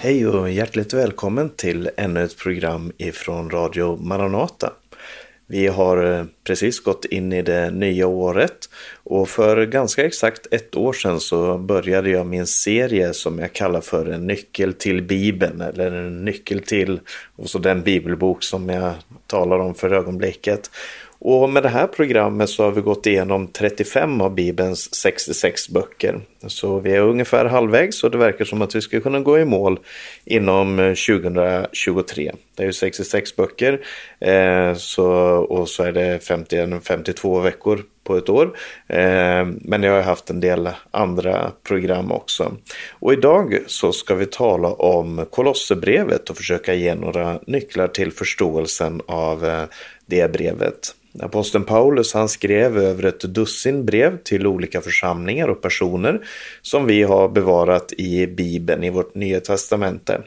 Hej och hjärtligt välkommen till ännu ett program ifrån Radio Maranata. Vi har eh, precis gått in i det nya året och för ganska exakt ett år sedan så började jag min serie som jag kallar för en nyckel till Bibeln eller en nyckel till och så den bibelbok som jag talar om för ögonblicket. Och med det här programmet så har vi gått igenom 35 av Bibelns 66 böcker. Så vi är ungefär halvvägs och det verkar som att vi ska kunna gå i mål inom eh, 2023. Det är ju 66 böcker eh, så, och så är det 50, 52 veckor på ett år. Eh, men jag har haft en del andra program också. Och idag så ska vi tala om Kolosserbrevet och försöka ge några nycklar till förståelsen av eh, det brevet. Aposteln Paulus han skrev över ett dussin brev till olika församlingar och personer som vi har bevarat i Bibeln i vårt Nya Testamente.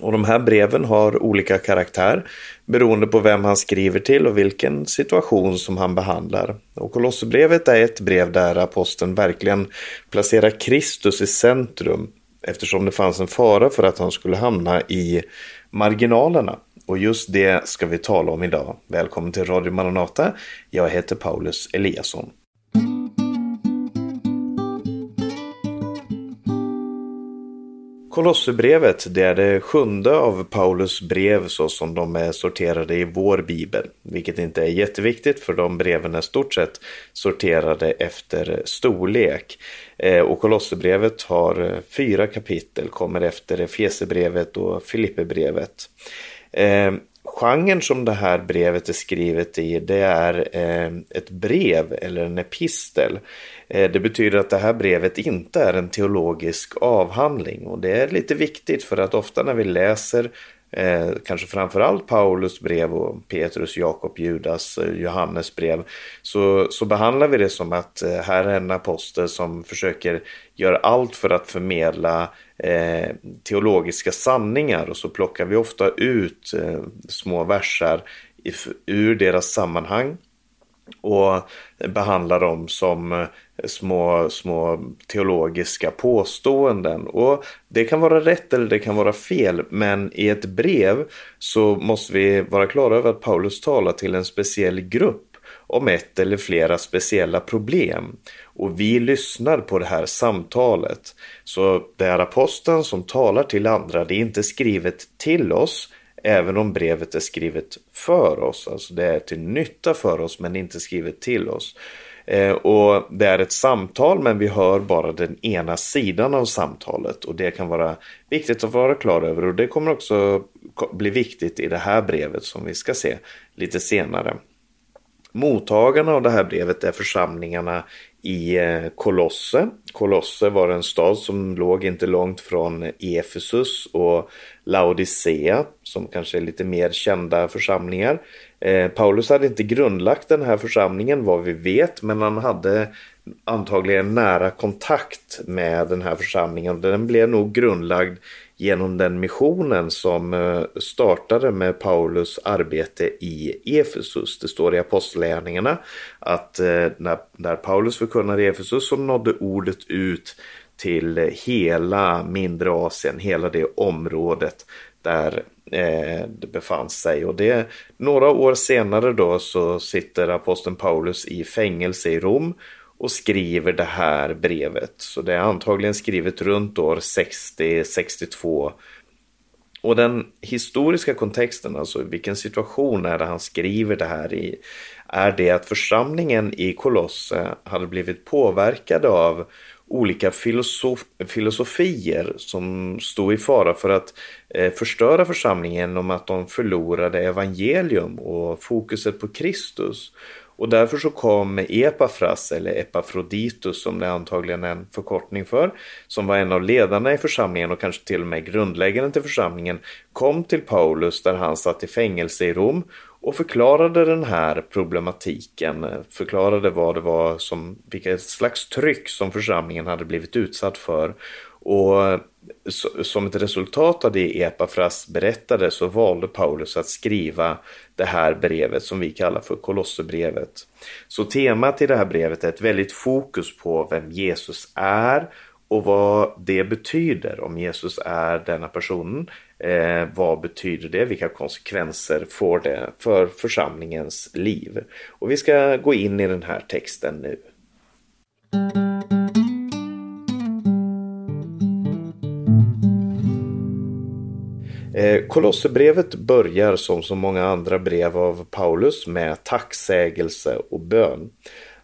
Och de här breven har olika karaktär beroende på vem han skriver till och vilken situation som han behandlar. Och Kolosserbrevet är ett brev där aposteln verkligen placerar Kristus i centrum eftersom det fanns en fara för att han skulle hamna i marginalerna. Och just det ska vi tala om idag. Välkommen till Radio Maranata. Jag heter Paulus Eliasson. Kolosserbrevet det är det sjunde av Paulus brev så som de är sorterade i vår bibel. Vilket inte är jätteviktigt för de breven är stort sett sorterade efter storlek. Eh, och Kolosserbrevet har eh, fyra kapitel, kommer efter Efesebrevet och Filipperbrevet. Eh, genren som det här brevet är skrivet i det är eh, ett brev eller en epistel. Eh, det betyder att det här brevet inte är en teologisk avhandling och det är lite viktigt för att ofta när vi läser eh, kanske framförallt Paulus brev och Petrus, Jakob, Judas, eh, Johannes brev, så, så behandlar vi det som att eh, här är en apostel som försöker göra allt för att förmedla eh, teologiska sanningar. Och så plockar vi ofta ut eh, små versar ur deras sammanhang och behandlar dem som eh, små, små teologiska påståenden. Och det kan vara rätt eller det kan vara fel, men i ett brev så måste vi vara klara över att Paulus talar till en speciell grupp om ett eller flera speciella problem. Och vi lyssnar på det här samtalet. Så det är aposteln som talar till andra, det är inte skrivet till oss, även om brevet är skrivet för oss. Alltså det är till nytta för oss men inte skrivet till oss. Eh, och det är ett samtal men vi hör bara den ena sidan av samtalet och det kan vara viktigt att vara klar över och det kommer också bli viktigt i det här brevet som vi ska se lite senare. Mottagarna av det här brevet är församlingarna i eh, Kolosse. Kolosse var en stad som låg inte långt från Efesus och Laodicea som kanske är lite mer kända församlingar. Eh, Paulus hade inte grundlagt den här församlingen vad vi vet men han hade antagligen nära kontakt med den här församlingen. Den blev nog grundlagd genom den missionen som eh, startade med Paulus arbete i Efesus. Det står i Apostlagärningarna att eh, när, när Paulus förkunnade i Efesus så nådde ordet ut till hela mindre Asien, hela det området där eh, det befann sig. Och det, några år senare då så sitter aposteln Paulus i fängelse i Rom och skriver det här brevet. Så det är antagligen skrivet runt år 60-62. Och den historiska kontexten, alltså vilken situation är det han skriver det här i, är det att församlingen i Kolosse hade blivit påverkade av olika filosof filosofier som stod i fara för att eh, förstöra församlingen om att de förlorade evangelium och fokuset på Kristus. Och därför så kom Epafras, eller Epafroditus som det antagligen är en förkortning för, som var en av ledarna i församlingen och kanske till och med grundläggaren till församlingen, kom till Paulus där han satt i fängelse i Rom och förklarade den här problematiken, förklarade vad det var som, vilket slags tryck som församlingen hade blivit utsatt för. Och som ett resultat av det Epafras berättade så valde Paulus att skriva det här brevet som vi kallar för Kolosserbrevet. Så temat i det här brevet är ett väldigt fokus på vem Jesus är och vad det betyder om Jesus är denna personen. Eh, vad betyder det? Vilka konsekvenser får det för församlingens liv? Och vi ska gå in i den här texten nu. Eh, Kolosserbrevet börjar som så många andra brev av Paulus med tacksägelse och bön.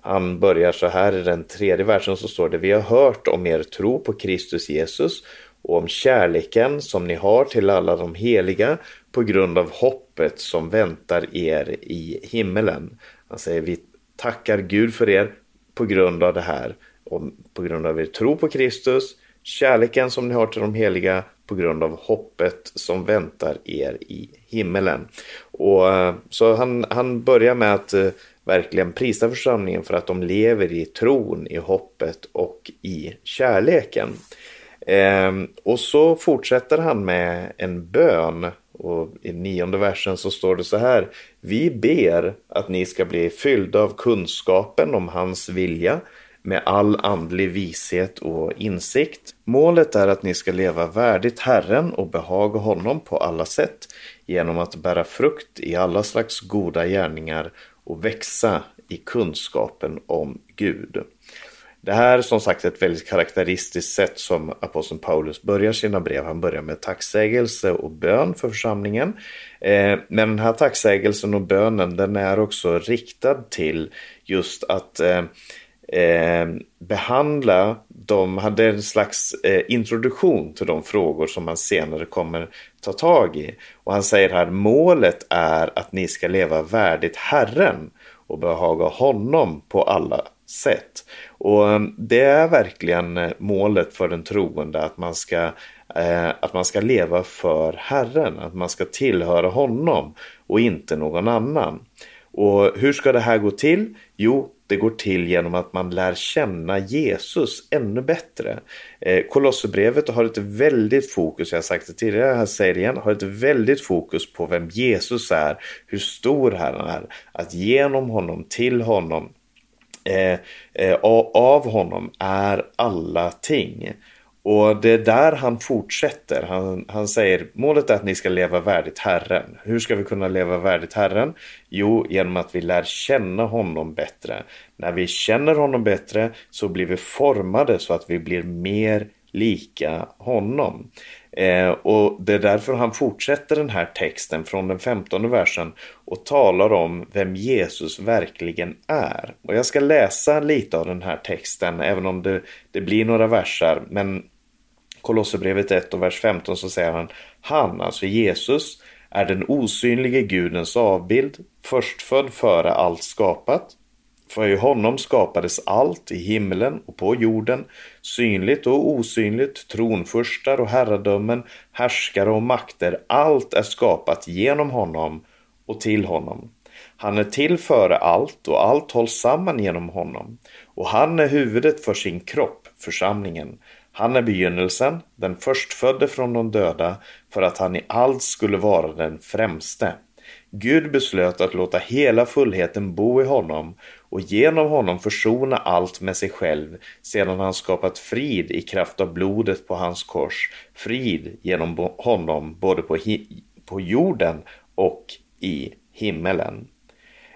Han börjar så här i den tredje versen så står det Vi har hört om er tro på Kristus Jesus och om kärleken som ni har till alla de heliga på grund av hoppet som väntar er i himmelen. Han säger vi tackar Gud för er på grund av det här, och på grund av er tro på Kristus, kärleken som ni har till de heliga på grund av hoppet som väntar er i himmelen. Och eh, Så han, han börjar med att eh, verkligen prisa församlingen för att de lever i tron, i hoppet och i kärleken. Ehm, och så fortsätter han med en bön och i nionde versen så står det så här. Vi ber att ni ska bli fyllda av kunskapen om hans vilja med all andlig vishet och insikt. Målet är att ni ska leva värdigt Herren och behaga honom på alla sätt genom att bära frukt i alla slags goda gärningar och växa i kunskapen om Gud. Det här är som sagt ett väldigt karaktäristiskt sätt som aposteln Paulus börjar sina brev. Han börjar med tacksägelse och bön för församlingen. Eh, men den här tacksägelsen och bönen den är också riktad till just att eh, eh, behandla, de hade en slags eh, introduktion till de frågor som man senare kommer ta tag i. Och han säger här, målet är att ni ska leva värdigt Herren och behaga honom på alla sätt. Och eh, det är verkligen eh, målet för den troende att man ska eh, att man ska leva för Herren, att man ska tillhöra honom och inte någon annan. Och hur ska det här gå till? Jo, det går till genom att man lär känna Jesus ännu bättre. Eh, Kolosserbrevet har ett väldigt fokus, jag har sagt det tidigare, jag säger det igen, har ett väldigt fokus på vem Jesus är, hur stor han är, att genom honom, till honom, eh, eh, av honom är alla ting. Och det är där han fortsätter. Han, han säger målet är att ni ska leva värdigt Herren. Hur ska vi kunna leva värdigt Herren? Jo, genom att vi lär känna honom bättre. När vi känner honom bättre så blir vi formade så att vi blir mer lika honom. Eh, och det är därför han fortsätter den här texten från den femtonde versen och talar om vem Jesus verkligen är. Och jag ska läsa lite av den här texten även om det, det blir några versar. Men Kolosserbrevet 1 och vers 15 så säger han Han, alltså Jesus, är den osynlige Gudens avbild, förstfödd före allt skapat. För i honom skapades allt i himlen och på jorden, synligt och osynligt, tronfurstar och herradömen, härskare och makter. Allt är skapat genom honom och till honom. Han är till före allt och allt hålls samman genom honom. Och han är huvudet för sin kropp, församlingen. Han är begynnelsen, den förstfödde från de döda, för att han i allt skulle vara den främste. Gud beslöt att låta hela fullheten bo i honom och genom honom försona allt med sig själv sedan han skapat frid i kraft av blodet på hans kors. Frid genom honom både på, på jorden och i himmelen.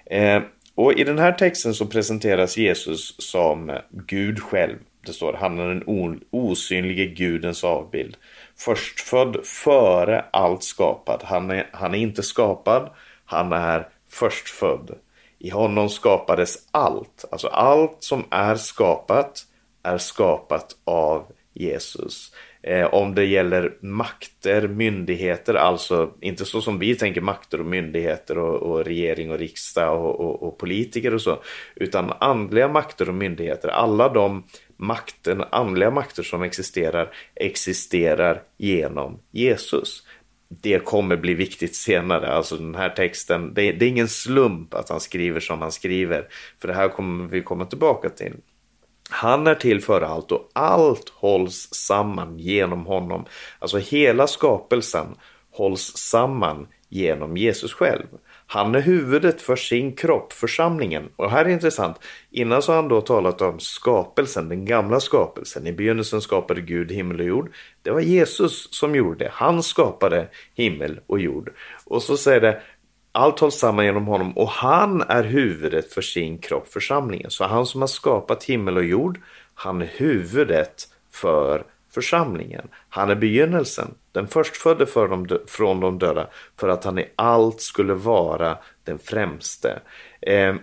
Eh, och i den här texten så presenteras Jesus som Gud själv. Det står han är den osynlige gudens avbild. Förstfödd före allt skapad. Han är, han är inte skapad, han är förstfödd. I honom skapades allt. Alltså allt som är skapat är skapat av Jesus. Eh, om det gäller makter, myndigheter, alltså inte så som vi tänker makter och myndigheter och, och regering och riksdag och, och, och, politiker och så, utan andliga makter och myndigheter, alla de makten, andliga makter som existerar, existerar genom Jesus. Det kommer bli viktigt senare, alltså den här texten, det, det är ingen slump att han skriver som han skriver, för det här kommer vi komma tillbaka till. Han är till för allt och allt hålls samman genom honom. Alltså hela skapelsen hålls samman genom Jesus själv. Han är huvudet för sin kropp, församlingen. Och här är intressant. Innan så har han då talat om skapelsen, den gamla skapelsen. I begynnelsen skapade Gud himmel och jord. Det var Jesus som gjorde det. Han skapade himmel och jord. Och så säger det allt hålls samman genom honom och han är huvudet för sin kropp, församlingen. Så han som har skapat himmel och jord, han är huvudet för församlingen. Han är begynnelsen, den förstfödde för de, från de döda, för att han i allt skulle vara den främste. Eh,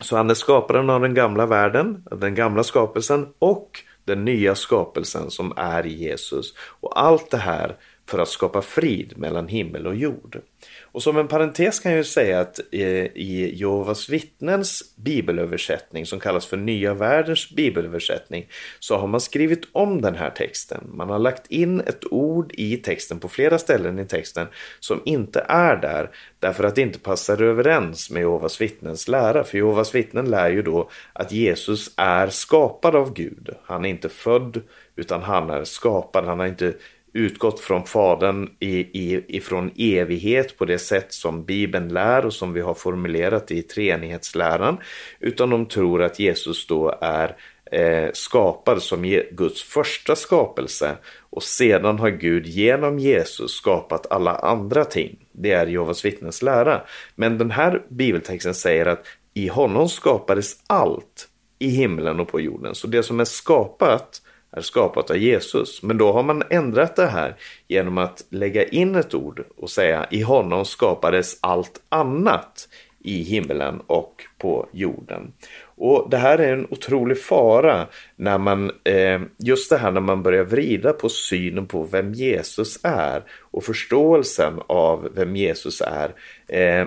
så han är skaparen av den gamla världen, den gamla skapelsen och den nya skapelsen som är Jesus. Och allt det här för att skapa frid mellan himmel och jord. Och som en parentes kan jag ju säga att eh, i Jehovas vittnens bibelöversättning som kallas för Nya världens bibelöversättning så har man skrivit om den här texten. Man har lagt in ett ord i texten på flera ställen i texten som inte är där därför att det inte passar överens med Jehovas vittnens lära. För Jehovas vittnen lär ju då att Jesus är skapad av Gud. Han är inte född utan han är skapad. Han har inte utgått från Fadern i, i, ifrån evighet på det sätt som Bibeln lär och som vi har formulerat i treenighetsläran. Utan de tror att Jesus då är eh, skapad som Guds första skapelse och sedan har Gud genom Jesus skapat alla andra ting. Det är Jehovas vittnens lära. Men den här bibeltexten säger att i honom skapades allt i himlen och på jorden. Så det som är skapat är skapat av Jesus. Men då har man ändrat det här genom att lägga in ett ord och säga i honom skapades allt annat i himlen och på jorden. Och Det här är en otrolig fara när man, eh, just det här när man börjar vrida på synen på vem Jesus är och förståelsen av vem Jesus är. Eh,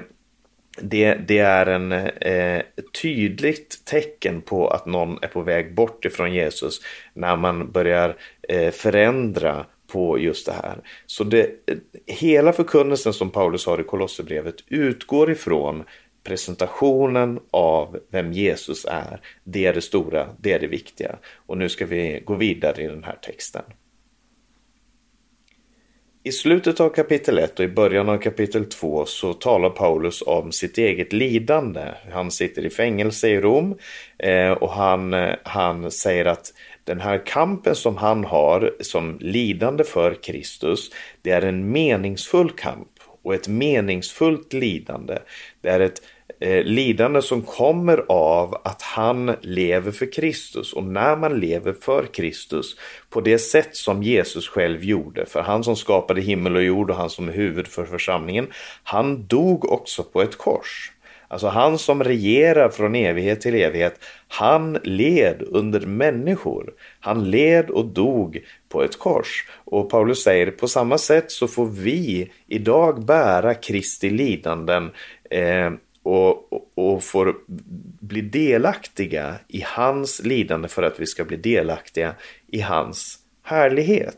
det, det är en eh, tydligt tecken på att någon är på väg bort ifrån Jesus när man börjar eh, förändra på just det här. Så det, hela förkunnelsen som Paulus har i Kolosserbrevet utgår ifrån presentationen av vem Jesus är. Det är det stora, det är det viktiga. Och nu ska vi gå vidare i den här texten. I slutet av kapitel 1 och i början av kapitel 2 så talar Paulus om sitt eget lidande. Han sitter i fängelse i Rom eh, och han, han säger att den här kampen som han har som lidande för Kristus, det är en meningsfull kamp och ett meningsfullt lidande. Det är ett eh, lidande som kommer av att han lever för Kristus. Och när man lever för Kristus på det sätt som Jesus själv gjorde, för han som skapade himmel och jord och han som är huvud för församlingen, han dog också på ett kors. Alltså han som regerar från evighet till evighet, han led under människor. Han led och dog på ett kors. Och Paulus säger på samma sätt så får vi idag bära Kristi lidanden eh, och, och, och, får bli delaktiga i hans lidande för att vi ska bli delaktiga i hans härlighet.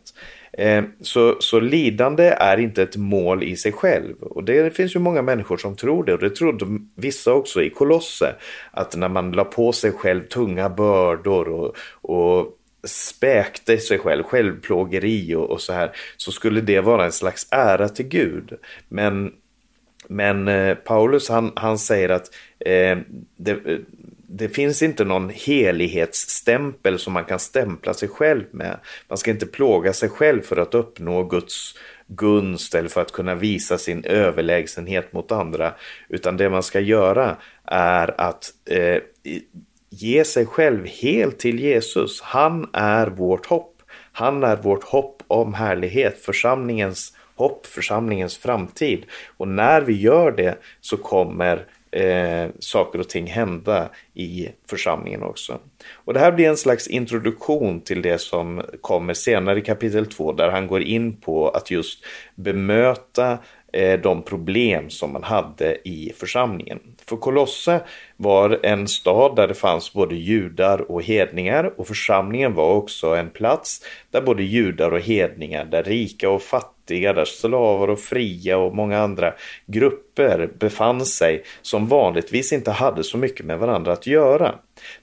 Eh, så, så lidande är inte ett mål i sig själv. Och det finns ju många människor som tror det. Och det trodde vissa också i Kolosse. Att när man la på sig själv tunga bördor och, och späkte sig själv, självplågeri och, och så här. Så skulle det vara en slags ära till Gud. Men men eh, Paulus han, han säger att eh, det, eh, det finns inte någon helighetsstämpel som man kan stämpla sig själv med. Man ska inte plåga sig själv för att uppnå Guds gunst eller för att kunna visa sin överlägsenhet mot andra. Utan det man ska göra är att eh, ge sig själv helt till Jesus. Han är vårt hopp. Han är vårt hopp om härlighet, församlingens hopp, församlingens framtid. Och när vi gör det så kommer eh, saker och ting hända i församlingen också. Och det här blir en slags introduktion till det som kommer senare i kapitel 2 där han går in på att just bemöta Eh, de problem som man hade i församlingen. För Kolosse var en stad där det fanns både judar och hedningar och församlingen var också en plats där både judar och hedningar, där rika och fattiga, där slavar och fria och många andra grupper befann sig som vanligtvis inte hade så mycket med varandra att göra.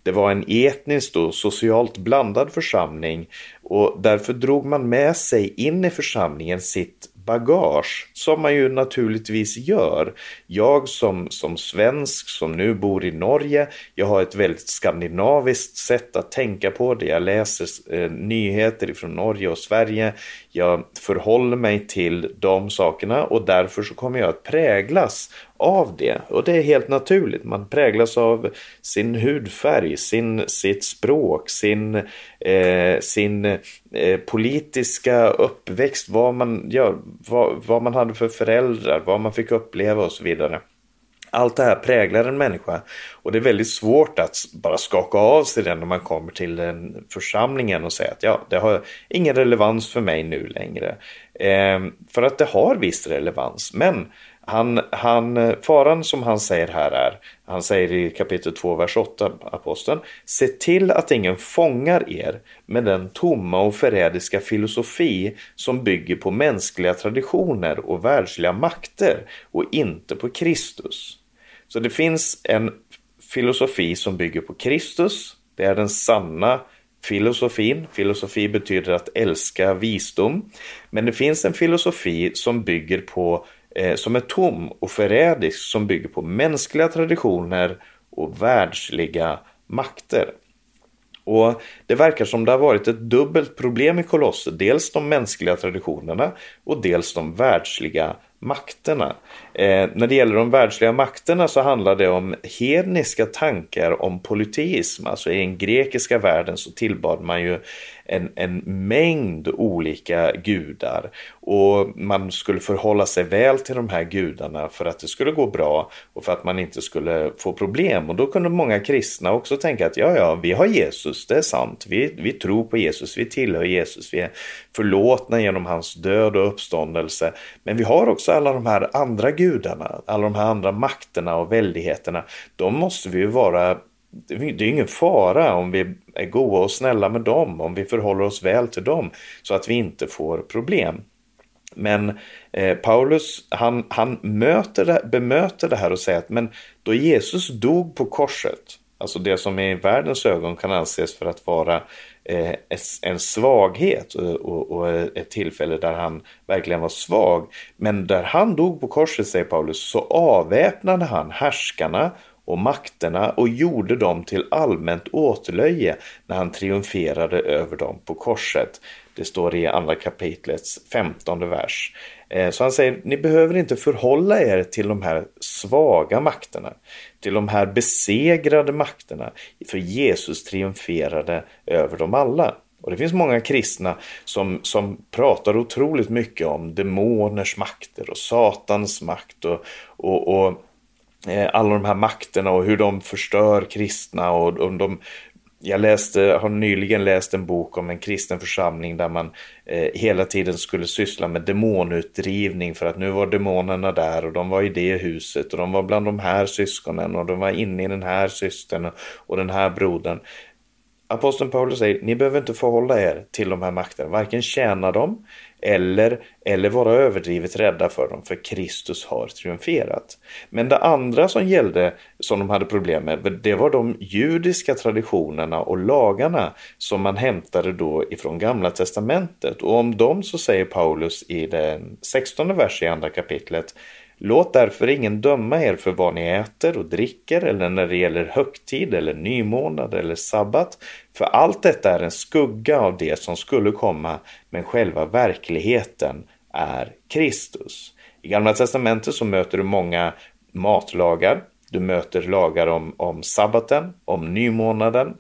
Det var en etniskt och socialt blandad församling och därför drog man med sig in i församlingen sitt bagage, som man ju naturligtvis gör. Jag som, som svensk som nu bor i Norge, jag har ett väldigt skandinaviskt sätt att tänka på det. Jag läser eh, nyheter från Norge och Sverige. Jag förhåller mig till de sakerna och därför så kommer jag att präglas av det. Och det är helt naturligt. Man präglas av sin hudfärg, sin, sitt språk, sin, eh, sin eh, politiska uppväxt, vad man, ja, vad, vad man hade för föräldrar, vad man fick uppleva och så vidare. Allt det här präglar en människa och det är väldigt svårt att bara skaka av sig den när man kommer till den församlingen och säga att ja, det har ingen relevans för mig nu längre. Eh, för att det har viss relevans, men han, han, faran som han säger här är, han säger i kapitel 2, vers 8, aposteln, se till att ingen fångar er med den tomma och förrädiska filosofi som bygger på mänskliga traditioner och världsliga makter och inte på Kristus. Så det finns en filosofi som bygger på Kristus, det är den sanna filosofin. Filosofi betyder att älska visdom. Men det finns en filosofi som bygger på eh, som är tom och förrädisk som bygger på mänskliga traditioner och världsliga makter. Och Det verkar som det har varit ett dubbelt problem i Kolosser. Dels de mänskliga traditionerna och dels de världsliga makterna. Eh, när det gäller de världsliga makterna så handlar det om hedniska tankar om polyteism. Alltså i den grekiska världen så tillbad man ju en, en mängd olika gudar. Och man skulle förhålla sig väl till de här gudarna för att det skulle gå bra och för att man inte skulle få problem. Och då kunde många kristna också tänka att ja, ja, vi har Jesus, det är sant. Vi, vi tror på Jesus, vi tillhör Jesus, vi är förlåtna genom hans död och uppståndelse. Men vi har också alla de här andra gudarna, alla de här andra makterna och väldigheterna. De måste vi ju vara det är ingen fara om vi är goda och snälla med dem, om vi förhåller oss väl till dem så att vi inte får problem. Men eh, Paulus han, han möter det, bemöter det här och säger att men då Jesus dog på korset, alltså det som i världens ögon kan anses för att vara eh, en svaghet och, och, och, ett tillfälle där han verkligen var svag. Men där han dog på korset, säger Paulus, så avväpnade han härskarna och makterna och gjorde dem till allmänt åtlöje när han triumferade över dem på korset. Det står i andra kapitlets femtonde vers. Eh, så han säger, ni behöver inte förhålla er till de här svaga makterna, till de här besegrade makterna, för Jesus triumferade över dem alla. Och det finns många kristna som, som pratar otroligt mycket om demoners makter och satans makt och, och, och Eh, alla de här makterna och hur de förstör kristna och, och de jag läste, har nyligen läst en bok om en kristen församling där man eh, hela tiden skulle syssla med demonutdrivning för att nu var demonerna där och de var i det huset och de var bland de här syskonen och de var inne i den här systern och, och den här brodern. Aposteln Paulus säger, ni behöver inte förhålla er till de här makterna, varken tjäna dem eller, eller vara överdrivet rädda för dem, för Kristus har triumferat. Men det andra som gällde, som de hade problem med, det var de judiska traditionerna och lagarna som man hämtade då ifrån Gamla Testamentet. Och om dem så säger Paulus i den 16 versen i andra kapitlet Låt därför ingen döma er för vad ni äter och dricker eller när det gäller högtid eller nymånad eller sabbat. För allt detta är en skugga av det som skulle komma, men själva verkligheten är Kristus. I Gamla Testamentet så möter du många matlagar. Du möter lagar om, om sabbaten, om nymånaden,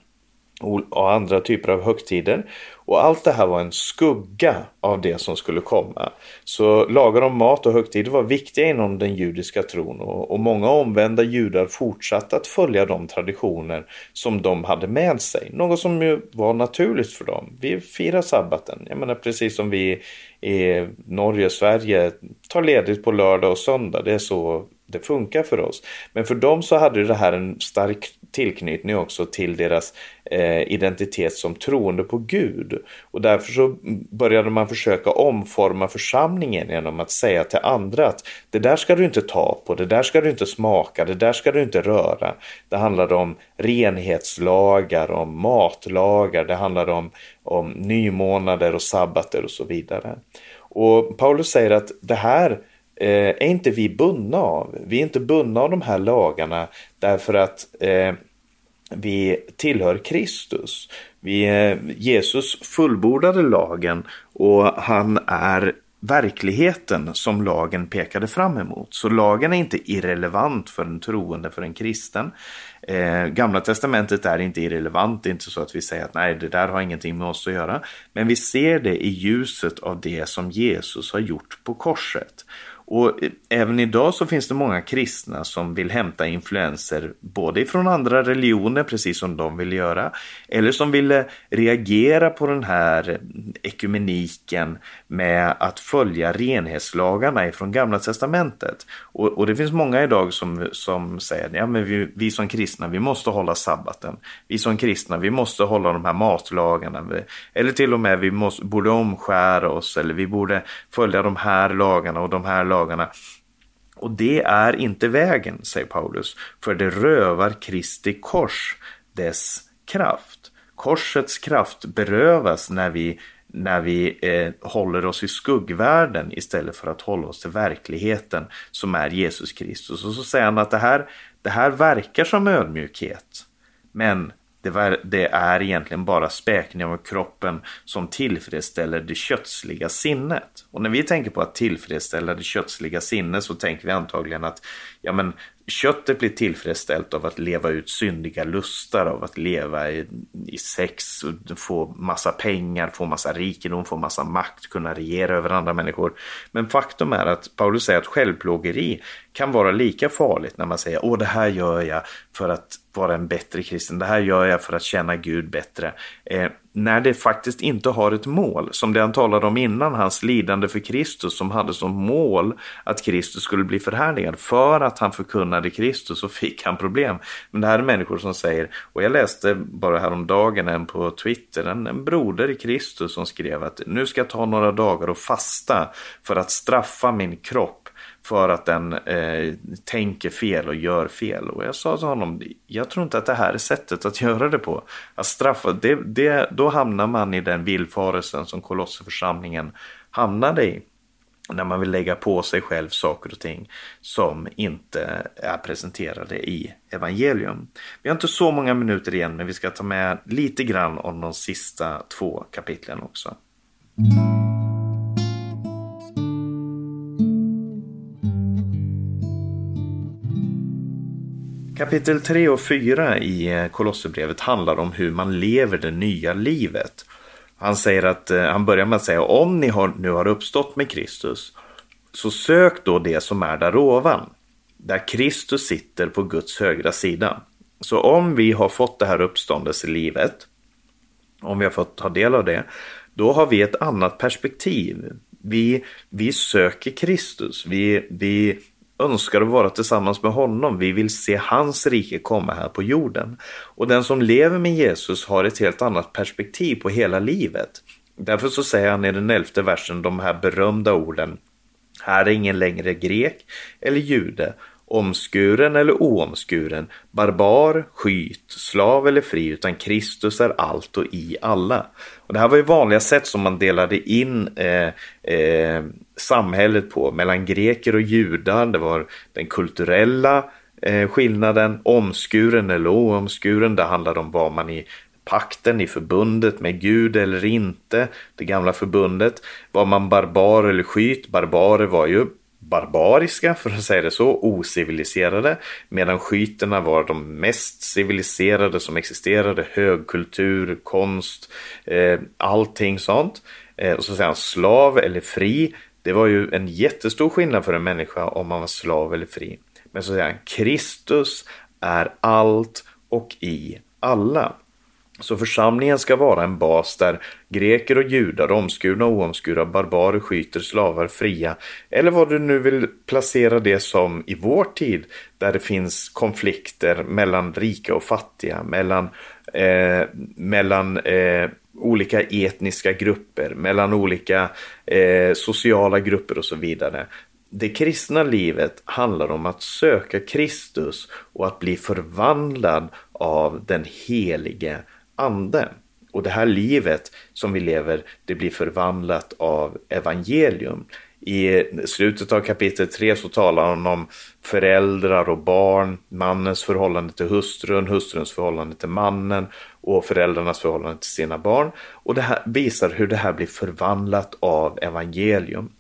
och andra typer av högtider. Och allt det här var en skugga av det som skulle komma. Så lagar om mat och högtider var viktiga inom den judiska tron och, och många omvända judar fortsatte att följa de traditioner som de hade med sig. Något som ju var naturligt för dem. Vi firar sabbaten, jag menar precis som vi i Norge och Sverige tar ledigt på lördag och söndag. Det är så det funkar för oss. Men för dem så hade det här en stark tillknytning också till deras eh, identitet som troende på Gud. Och därför så började man försöka omforma församlingen genom att säga till andra att det där ska du inte ta på, det där ska du inte smaka, det där ska du inte röra. Det handlade om renhetslagar, om matlagar, det handlade om, om nymånader och sabbater och så vidare. Och Paulus säger att det här eh, är inte vi bundna av. Vi är inte bundna av de här lagarna därför att eh, vi tillhör Kristus. Vi, eh, Jesus fullbordade lagen och han är verkligheten som lagen pekade fram emot. Så lagen är inte irrelevant för en troende, för en kristen. Eh, Gamla testamentet är inte irrelevant, det är inte så att vi säger att nej, det där har ingenting med oss att göra. Men vi ser det i ljuset av det som Jesus har gjort på korset. Och även idag så finns det många kristna som vill hämta influenser både från andra religioner, precis som de vill göra, eller som vill eh, reagera på den här ekumeniken med att följa renhetslagarna ifrån Gamla Testamentet. Och, och det finns många idag som, som säger ja men vi, vi som kristna, vi måste hålla sabbaten. Vi som kristna, vi måste hålla de här matlagarna. Eller till och med vi måste, borde omskära oss eller vi borde följa de här lagarna och de här lagarna lagarna. Och det är inte vägen, säger Paulus, för det rövar Kristi kors dess kraft. Korsets kraft berövas när vi, när vi eh, håller oss i skuggvärlden istället för att hålla oss till verkligheten som är Jesus Kristus. Och så säger han att det här, det här verkar som ödmjukhet. Men det, är egentligen bara späkning av kroppen som tillfredsställer det kötsliga sinnet. Och när vi tänker på att tillfredsställa det kötsliga sinnet så tänker vi antagligen att ja, men köttet blir tillfredsställt av att leva ut syndiga lustar, av att leva i, i sex, få massa pengar, få massa rikedom, få massa makt, kunna regera över andra människor. Men faktum är att Paulus säger att självplågeri kan vara lika farligt när man säger åh det här gör jag för att vara en bättre kristen, det här gör jag för att känna Gud bättre. Eh, när det faktiskt inte har ett mål, som det han talade om innan, hans lidande för Kristus som hade som mål att Kristus skulle bli förhärligad. För att han förkunnade Kristus så fick han problem. Men det här är människor som säger, och jag läste bara häromdagen en på Twitter, en, en broder i Kristus som skrev att nu ska jag ta några dagar och fasta för att straffa min kropp för att den eh, tänker fel och gör fel. Och jag sa till honom, jag tror inte att det här är sättet att göra det på. Att straffa, det, det, då hamnar man i den villfarelsen som Kolosserförsamlingen hamnade i. När man vill lägga på sig själv saker och ting som inte är presenterade i evangelium. Vi har inte så många minuter igen men vi ska ta med lite grann om de sista två kapitlen också. Kapitel 3 och 4 i eh, Kolosserbrevet handlar om hur man lever det nya livet. Han, säger att, eh, han börjar med att säga om ni har, nu har uppstått med Kristus så sök då det som är där ovan, där Kristus sitter på Guds högra sida. Så om vi har fått det här uppståndelselivet, om vi har fått ta del av det, då har vi ett annat perspektiv. Vi, vi söker Kristus, vi, vi önskar att vara tillsammans med honom. Vi vill se hans rike komma här på jorden. Och den som lever med Jesus har ett helt annat perspektiv på hela livet. Därför så säger han i den elfte versen de här berömda orden. Här är ingen längre grek eller jude, omskuren eller oomskuren, barbar, skyt, slav eller fri, utan Kristus är allt och i alla. Och det här var ju vanliga sätt som man delade in eh, eh, samhället på mellan greker och judar. Det var den kulturella eh, skillnaden, omskuren eller oomskuren. Det handlade om vad man i pakten, i förbundet med Gud eller inte, det gamla förbundet. Var man barbar eller skyt? Barbarer var ju barbariska, för att säga det så, ociviliserade, medan skyterna var de mest civiliserade som existerade, högkultur, konst, eh, allting sånt. Eh, och så säger han slav eller fri, det var ju en jättestor skillnad för en människa om man var slav eller fri. Men så säger han Kristus är allt och i alla. Så församlingen ska vara en bas där greker och judar, omskurna och oomskurna, barbarer, skyter, slavar, fria eller vad du nu vill placera det som i vår tid där det finns konflikter mellan rika och fattiga, mellan, eh, mellan eh, olika etniska grupper, mellan olika eh, sociala grupper och så vidare. Det kristna livet handlar om att söka Kristus och att bli förvandlad av den helige ande. Och det här livet som vi lever, det blir förvandlat av evangelium. I slutet av kapitel 3 så talar han om föräldrar och barn, mannens förhållande till hustrun, hustruns förhållande till mannen och föräldrarnas förhållande till sina barn. Och det här visar hur det här blir förvandlat av evangelium.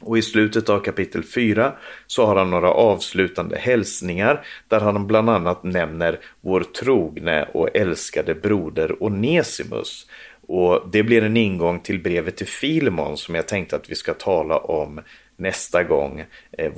Och i slutet av kapitel 4 så har han några avslutande hälsningar där han bland annat nämner vår trogne och älskade broder Onesimus. Och det blir en ingång till brevet till Filemon som jag tänkte att vi ska tala om nästa gång. Eh,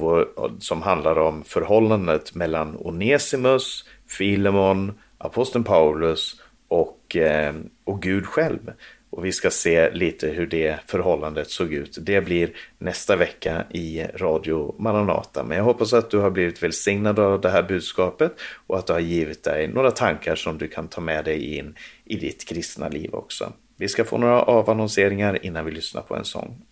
som handlar om förhållandet mellan Onesimus, Filemon, aposteln Paulus och, eh, och Gud själv. Och vi ska se lite hur det förhållandet såg ut. Det blir nästa vecka i Radio Maranata. Men jag hoppas att du har blivit välsignad av det här budskapet och att det har givit dig några tankar som du kan ta med dig in i ditt kristna liv också. Vi ska få några avannonseringar innan vi lyssnar på en sång.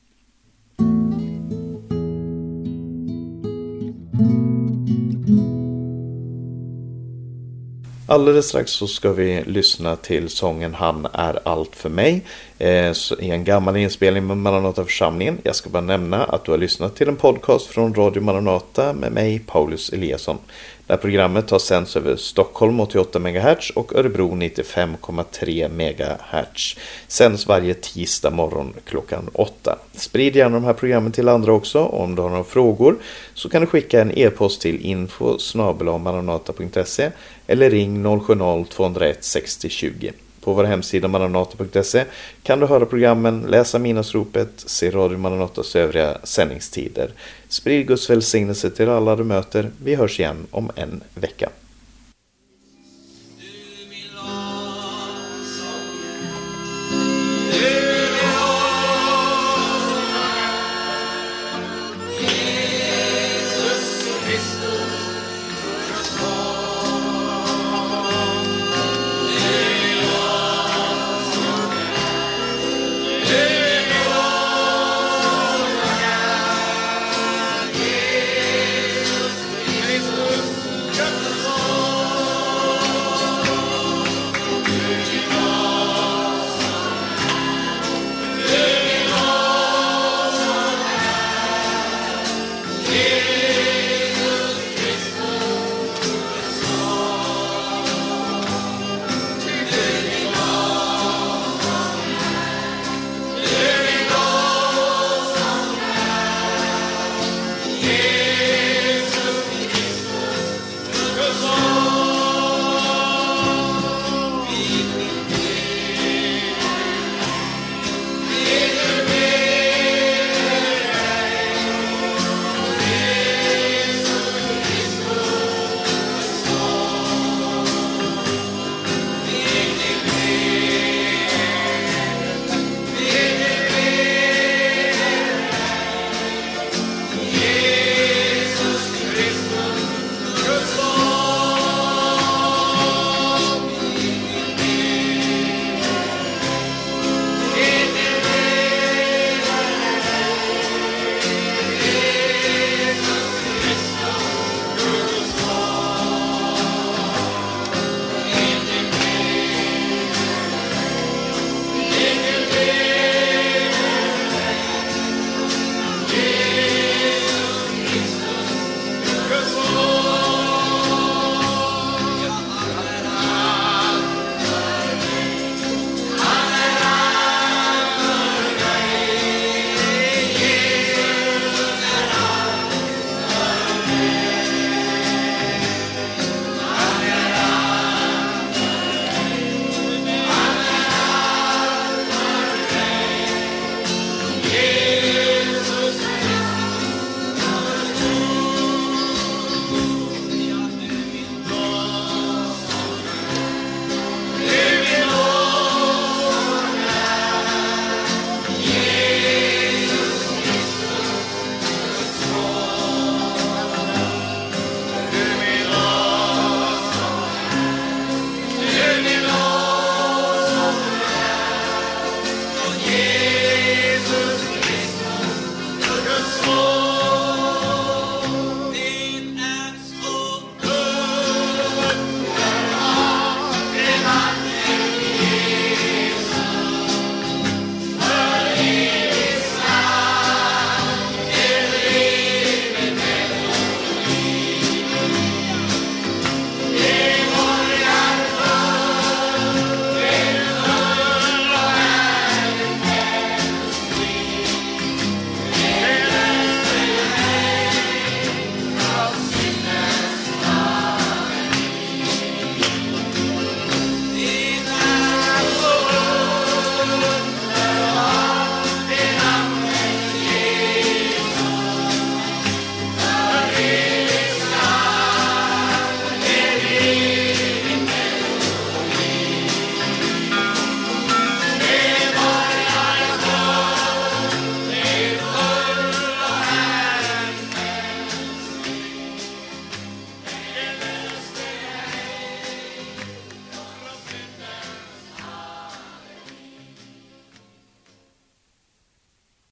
Alldeles strax så ska vi lyssna till sången Han är allt för mig eh, i en gammal inspelning med Maranata församlingen. Jag ska bara nämna att du har lyssnat till en podcast från Radio Maranata med mig, Paulus Eliasson. Det här programmet har sänds över Stockholm 88 MHz och Örebro 95,3 MHz. Sänds varje tisdag morgon klockan 8. Sprid gärna de här programmen till andra också. Om du har några frågor så kan du skicka en e-post till info eller ring 070-201 60 20. På vår hemsida maranata.se kan du höra programmen, läsa minnesropet, se Radio Maranatas övriga sändningstider. Sprid Guds välsignelse till alla du möter. Vi hörs igen om en vecka.